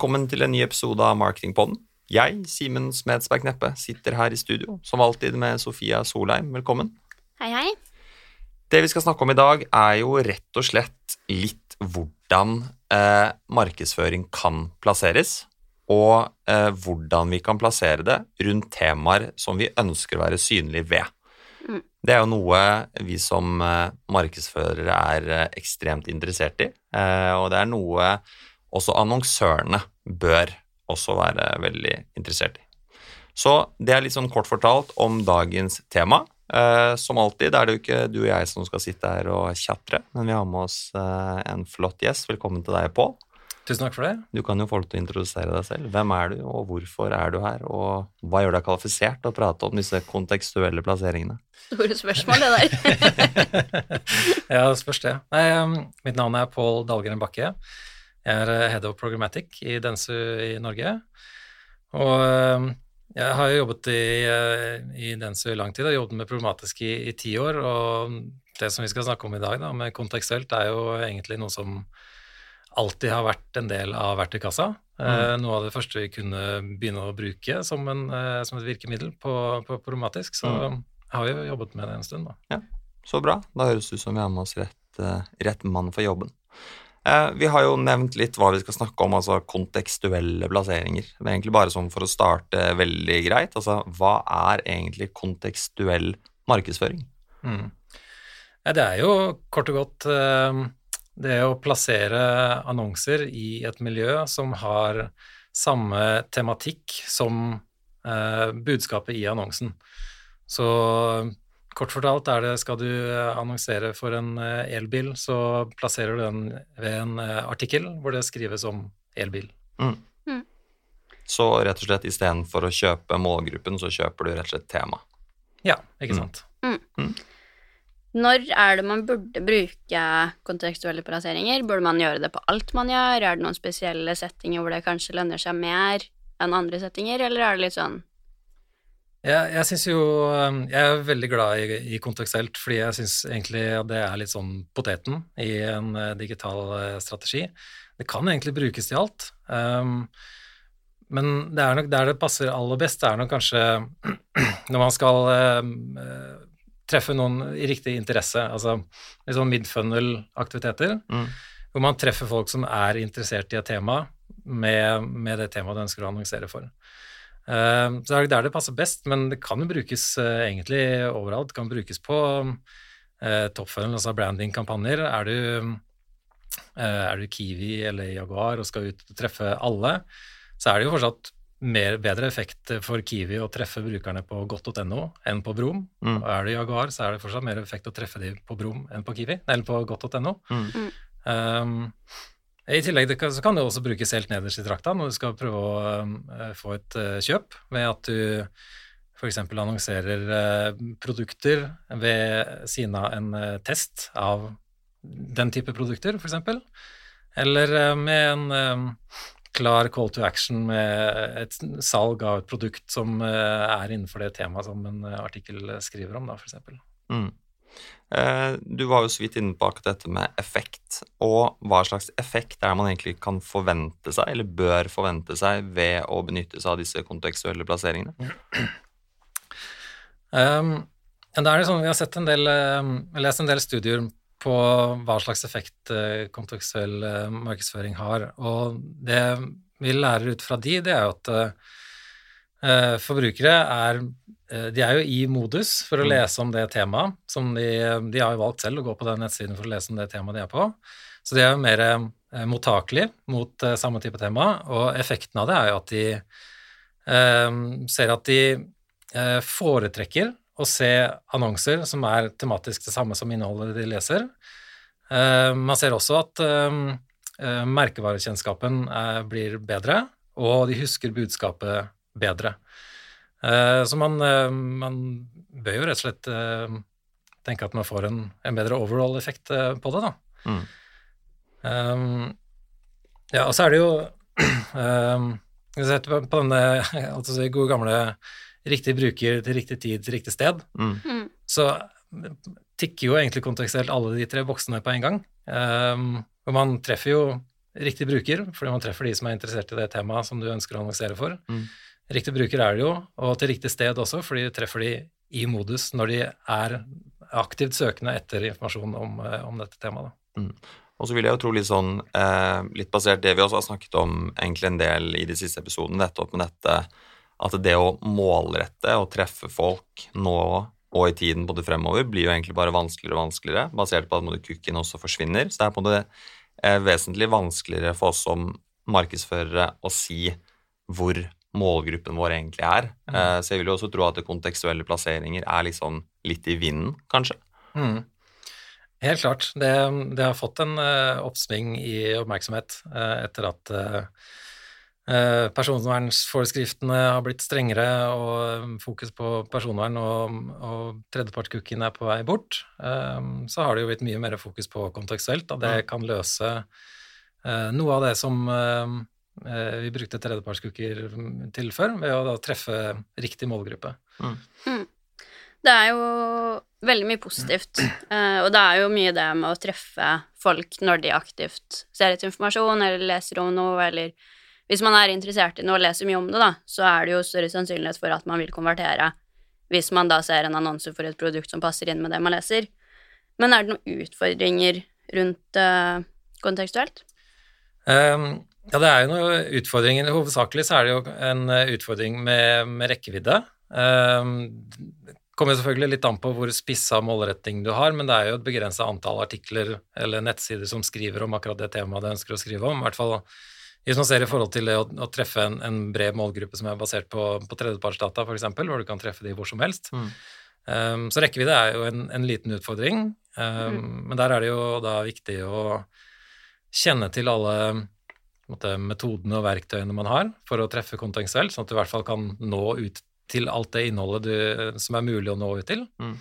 Velkommen til en ny episode av Marketingpodden. Jeg, Simen Smedsberg Kneppe, sitter her i studio, som alltid med Sofia Solheim. Velkommen. Hei, hei. Det vi skal snakke om i dag, er jo rett og slett litt hvordan eh, markedsføring kan plasseres, og eh, hvordan vi kan plassere det rundt temaer som vi ønsker å være synlige ved. Mm. Det er jo noe vi som eh, markedsførere er eh, ekstremt interessert i, eh, og det er noe også annonsørene bør også være veldig interessert i. Så det er litt sånn kort fortalt om dagens tema. Eh, som alltid er det jo ikke du og jeg som skal sitte her og tjatre, men vi har med oss eh, en flott gjest. Velkommen til deg, Pål. Tusen takk for det. Du kan jo få lov til å introdusere deg selv. Hvem er du, og hvorfor er du her, og hva gjør deg kvalifisert til å prate om disse kontekstuelle plasseringene? Store spørsmål, det der. ja, det spørs det. Nei, um, mitt navn er Pål Dahlgren Bakke. Jeg er uh, head of programmatic i Densu i Norge. Og um, jeg har jo jobbet i, uh, i Densu i lang tid, og jobbet med problematisk i, i ti år. Og det som vi skal snakke om i dag, da, med kontekstuelt, er jo egentlig noe som alltid har vært en del av verktøykassa. Uh, noe av det første vi kunne begynne å bruke som, en, som et virkemiddel på, på problematisk. Så jeg har jo jobbet med det en stund, da. Ja, Så bra. Da høres det ut som vi har med oss rett, eh, rett mann for jobben. Eh, vi har jo nevnt litt hva vi skal snakke om, altså kontekstuelle plasseringer. Det er egentlig bare sånn for å starte veldig greit. Altså, hva er egentlig kontekstuell markedsføring? Mm. Det er jo kort og godt eh, det å plassere annonser i et miljø som har samme tematikk som eh, budskapet i annonsen. Så kort fortalt er det skal du annonsere for en eh, elbil, så plasserer du den ved en eh, artikkel hvor det skrives om elbil. Så rett og slett istedenfor å kjøpe målgruppen, så kjøper du rett og slett tema. Ja, ikke Mm. sant. Når er det man burde bruke kontekstuelle plasseringer? Burde man gjøre det på alt man gjør? Er det noen spesielle settinger hvor det kanskje lønner seg mer enn andre settinger, eller er det litt sånn Jeg, jeg synes jo um, Jeg er veldig glad i, i kontekstuelt, fordi jeg syns egentlig at det er litt sånn poteten i en eh, digital eh, strategi. Det kan egentlig brukes til alt. Um, men det er nok der det passer aller best, det er nok kanskje når man skal um, eh, treffe noen i riktig interesse, altså litt sånn midfunnel-aktiviteter, Mm. hvor man treffer folk som er interessert i et tema med, med det temaet du ønsker å annonsere for. Eh, så det er der det passer best, men det kan jo brukes eh, egentlig overalt. Det kan brukes på uh, altså branding-kampanjer. Er, du, eh, er du Kiwi eller Jaguar og skal ut og treffe alle, så er det jo fortsatt mer, bedre effekt for Kiwi å treffe brukerne på godt.no enn på Brom. Mm. Og er du Jaguar, så er det fortsatt mer effekt å treffe dem på Brom enn på Kiwi, eller på godt.no. Mm. Um, I tillegg så kan det også brukes helt nederst i trakta når du skal prøve å eh, få et eh, kjøp, ved at du f.eks. annonserer eh, produkter ved siden av en test av den type produkter, f.eks. Eller med en klar call to action med et salg av et produkt som er innenfor det temaet som en artikkel skriver om, da, f.eks. Mm. Eh, Du var jo så vidt inne på akkurat dette med effekt, og hva slags effekt er det man egentlig kan forvente seg, eller bør forvente seg, ved å benytte seg av disse kontekstuelle plasseringene? Um, sånn, vi har sett en del, um, lest en del studier på hva slags effekt uh, kontekstuell uh, markedsføring har, og det vi lærer ut fra de, det er jo at forbrukere er de er jo i modus for å Mm. lese om det temaet, som de, de har jo valgt selv å gå på den nettsiden for å lese om det temaet de er på, så de er jo mer uh, mottakelige mot uh, samme type tema, og effekten av det er jo at de eh, ser at de eh, foretrekker å se annonser som er tematisk det samme som innholdet de leser. Eh, man ser også at eh, eh, merkevarekjennskapen eh, blir bedre, og de husker budskapet bedre. Eh, så man, eh, man bør jo rett og slett eh, tenke at man får en, en bedre overall-effekt på det, da. Mm. Um, ja, og så er det jo um, på denne altså gode gamle riktig bruker til riktig tid til riktig sted, Mm. Mm. så tikker jo egentlig kontekstuelt alle de tre boksene på en gang. Um, og man treffer jo riktig bruker, fordi man treffer de som er interessert i det temaet som du ønsker å annonsere for. Mm. Riktig bruker er det jo, og til riktig sted også, fordi du treffer de i modus når de er aktivt søkende etter informasjon om, eh, om dette temaet. Mm. Og så vil jeg jo tro litt sånn, eh, litt basert det vi også har snakket om egentlig en del i de siste episodene, nettopp med dette at det å målrette og treffe folk nå og i tiden både fremover blir jo egentlig bare vanskeligere og vanskeligere, basert på at kukken også forsvinner. Så det er på en måte eh, vesentlig vanskeligere for oss som markedsførere å si hvor målgruppen vår egentlig er. Mm. Eh, så jeg vil jo også tro at kontekstuelle plasseringer er liksom litt i vinden, kanskje. Mm. Helt klart. Det, det, har fått en uh, oppsving i oppmerksomhet uh, etter at uh, personvernforskriftene har blitt strengere og fokus på personvern og, og tredjepartscookien er på vei bort. så har det jo blitt mye mer fokus på kontekstuelt, og det kan løse noe av det som vi brukte tredjepartscookier til før, ved å da treffe riktig målgruppe. Mm. Mm. Det er jo veldig mye positivt, uh, og det er jo mye det med å treffe folk når de aktivt ser etter informasjon eller leser om noe, eller hvis man er interessert i noe og leser mye om det, da, så er det jo større sannsynlighet for at man vil konvertere hvis man da ser en annonse for et produkt som passer inn med det man leser. Men er det noen utfordringer rundt uh, kontekstuelt? Um, ja, det er jo noen utfordringer. Hovedsakelig så er det jo en utfordring med, med rekkevidde. Um, kommer selvfølgelig litt an på hvor spissa målretting du har, men det er jo et begrensa antall artikler eller nettsider som skriver om akkurat det temaet du ønsker å skrive om. I hvert fall hvis man ser i forhold til det å, å treffe en, en, bred målgruppe som er basert på, på tredjepartsdata, f.eks., hvor du kan treffe de hvor som helst. Mm. Um, så rekkevidde er jo en, en liten utfordring, um, mm. men der er det jo da viktig å kjenne til alle måte, metodene og verktøyene man har for å treffe kontekstuelt, sånn at du i hvert fall kan nå ut til alt det innholdet du, som er mulig å nå ut til. Mm.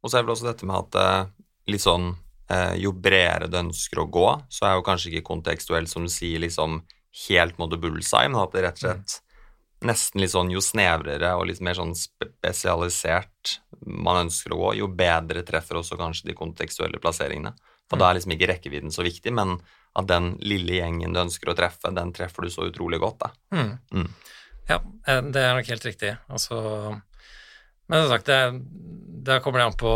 Og så er vel også dette med at eh, litt sånn eh, Jo bredere du ønsker å gå, så er jo kanskje ikke kontekstuelt som du sier, liksom helt mot bullseye, men at det rett og slett mm. nesten litt sånn jo snevrere og litt mer sånn spesialisert man ønsker å gå, jo bedre treffer også kanskje de kontekstuelle plasseringene. For mm. da er liksom ikke rekkevidden så viktig, men at den lille gjengen du ønsker å treffe, den treffer du så utrolig godt, da. Mm. mm. Ja, eh, det er nok helt riktig. Altså, men som sagt, da kommer det an på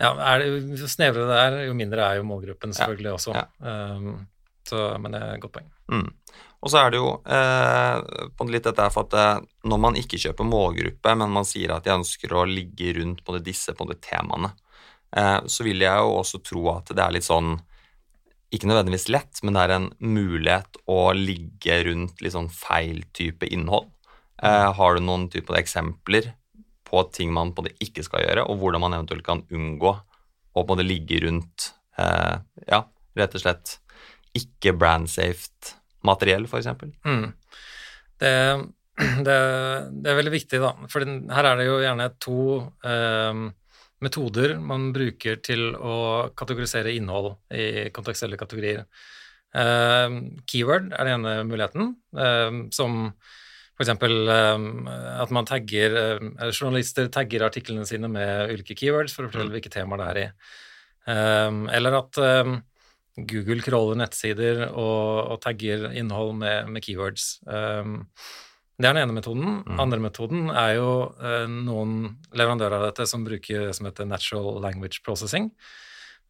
ja, er det, Jo snevrere det er, jo mindre er jo målgruppen selvfølgelig ja, også. Ja. Um, så, men det er et godt poeng. Mm. Og så er det jo eh, på litt dette for at eh, når man ikke kjøper målgruppe, men man sier at de ønsker å ligge rundt på disse på temaene, eh, så vil jeg jo også tro at det er litt sånn ikke nødvendigvis lett, men det er en mulighet å ligge rundt litt sånn feil type innhold. Eh, har du noen type eksempler på ting man på det ikke skal gjøre, og hvordan man eventuelt kan unngå å på det ligge rundt eh, ja, rett og slett ikke brand-safe materiell, f.eks.? Mm. Det, det, det, er veldig viktig, da. For her er det jo gjerne to eh, metoder man bruker til å kategorisere innhold i kontekstuelle kategorier. Uh, keyword er den ene muligheten, uh, som f.eks. Uh, at man tagger uh, Journalister tagger artiklene sine med ulike keywords for å fortelle mm. hvilke temaer det er i. Eller at Google crawler nettsider og, og tagger innhold med, med keywords. Um, det er den ene metoden. Mm. Andre metoden er jo eh, noen leverandører av dette som bruker det som heter natural language processing,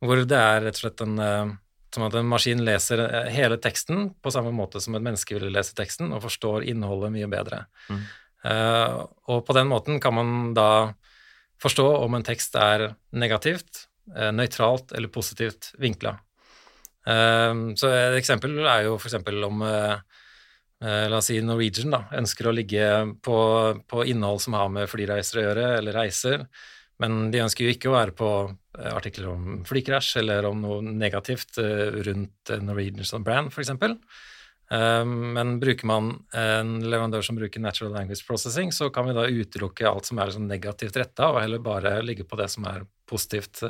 hvor det er rett og slett en eh, som at en maskin leser eh, hele teksten på samme måte som et menneske ville lese teksten, og forstår innholdet mye bedre. Mm. Eh, og på den måten kan man da forstå om en tekst er negativt, uh, nøytralt eller positivt vinkla. Uh, så et eksempel er jo f.eks. om Eh, la oss si Norwegian, da, ønsker å ligge på, på, innhold som har med flyreiser å gjøre, eller reiser, men de ønsker jo ikke å være på eh, artikler om flykrasj eller om noe negativt eh, rundt Norwegian som brand, f.eks. Men bruker man en leverandør som bruker natural language processing, så kan vi da utelukke alt som er sånn negativt retta, og heller bare ligge på det som er positivt,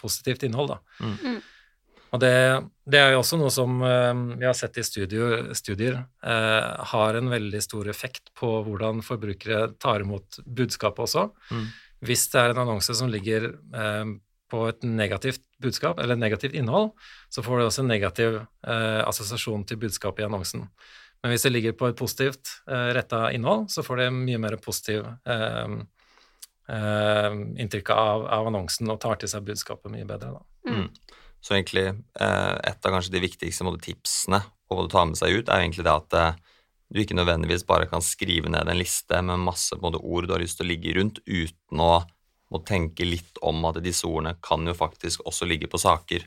positivt innhold. Da. Mm. Mm. Og det, det, er jo også noe som uh, vi har sett i studier, studier eh, har en veldig stor effekt på hvordan forbrukere tar imot budskapet også. Mm. Hvis det er en annonse som ligger eh, på et negativt budskap, eller negativt innhold, så får du også en negativ eh, assosiasjon til budskapet i annonsen. Men hvis det ligger på et positivt eh, retta innhold, så får det mye mer positiv eh, eh, inntrykk av, av, annonsen og tar til seg budskapet mye bedre. da. Mm. Så egentlig eh, et av kanskje de viktigste måte, tipsene å ta med seg ut, er egentlig det at eh, du ikke nødvendigvis bare kan skrive ned en liste med masse måte, ord du har lyst til å ligge rundt, uten å må tenke litt om at disse ordene kan jo faktisk også ligge på saker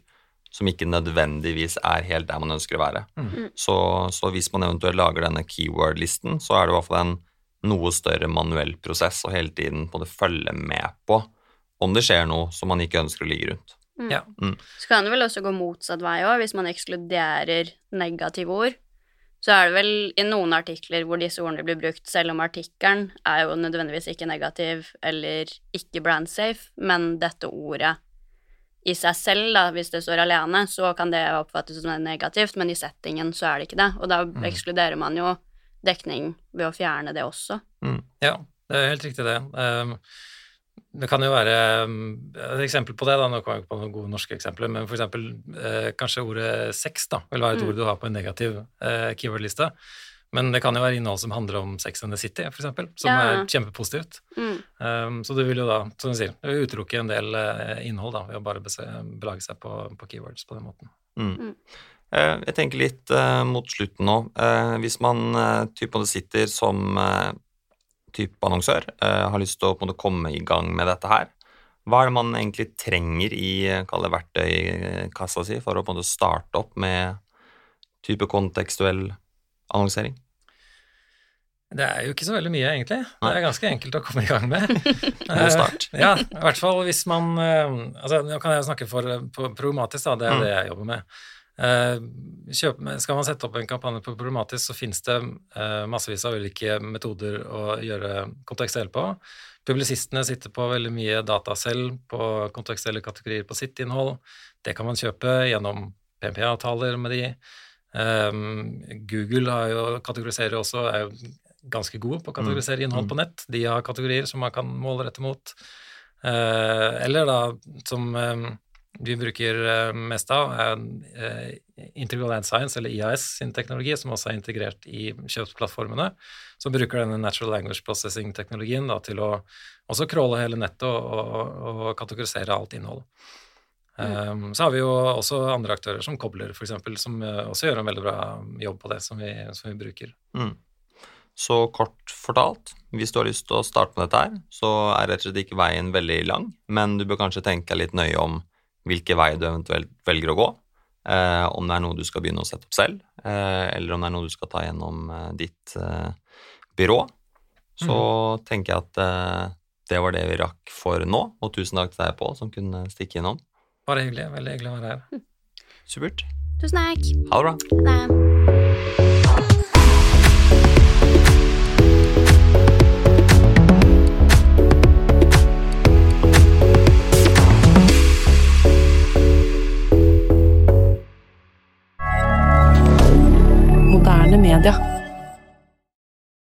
som ikke nødvendigvis er helt der man ønsker å være. Mm. mm. Så, så, hvis man eventuelt lager denne keyword-listen, så er det i hvert fall en noe større manuell prosess å hele tiden både følge med på om det skjer noe som man ikke ønsker å ligge rundt. Mm. Ja. Mm. Så kan det vel også gå motsatt vei òg, hvis man ekskluderer negative ord. Så er det vel i noen artikler hvor disse ordene blir brukt, selv om artikkelen er jo nødvendigvis ikke negativ eller ikke brand safe, men dette ordet i seg selv, da, hvis det står alene, så kan det oppfattes som negativt, men i settingen så er det ikke det. Og da mm. ekskluderer man jo dekning ved å fjerne det også. Mm. Ja, det er helt riktig det. Um, det kan jo være um, et eksempel på det, da, nå kommer jeg ikke på noen gode norske eksempler, men for eksempel eh, kanskje ordet sex da, vil være et mm. ord du har på en negativ eh, keyword-liste. Men det kan jo være innhold som handler om Sex and the City, for eksempel, som ja. er kjempepositivt. Mm. Um, så du vil jo da, som du sier, utelukke en del uh, innhold da, ved å bare belage seg på, på, keywords på den måten. Mm. Mm. Uh, jeg tenker litt uh, mot slutten nå. hvis man type sitter som type annonsør, har lyst til å måte, komme i gang med dette her, hva er det man egentlig trenger i verktøykassa si for å måte, starte opp med type kontekstuell annonsering? Det er jo ikke så veldig mye, egentlig. Det er ganske enkelt å komme i gang med. God start. ja, i hvert fall hvis man eh, altså Nå kan jeg snakke for programmatisk, da, det er mm. det jeg jobber med. Eh, kjøp, skal man sette opp en kampanje på problematisk, så finnes det eh, massevis av ulike metoder å gjøre kontekstuell på. Publisistene sitter på veldig mye data selv på kontekstuelle kategorier på sitt innhold. Det kan man kjøpe gjennom PMP-avtaler med de. Um, Google har jo, kategoriserer også, er jo ganske gode på å kategorisere mm. innhold på mm. nett. De har kategorier som man kan målrette mot. Uh, eller da, som um, vi bruker uh, mest av, er uh, Integral Ad Science, eller IAS sin teknologi, som også er integrert i kjøpsplattformene. Som bruker denne natural language processing-teknologien til å også crawle hele nettet og, og, og kategorisere alt innhold. Um, så har vi jo også andre aktører som Kobler, f.eks., som også gjør en veldig bra jobb på det, som vi, som vi bruker. Mm. Så kort fortalt, hvis du har lyst til å starte med dette her, så er rett og slett ikke veien veldig lang, men du bør kanskje tenke litt nøye om hvilke vei du eventuelt velger å gå. Eh, om det er noe du skal begynne å sette opp selv, eh, eller om det er noe du skal ta gjennom eh, ditt eh, byrå. Så mm. tenker jeg at eh, det var det vi rakk for nå, og tusen takk til deg, Pål, som kunne stikke innom. Bare hyggelig. Veldig hyggelig å være her. Supert. Tusen takk. Ha det bra. Ha det. القادة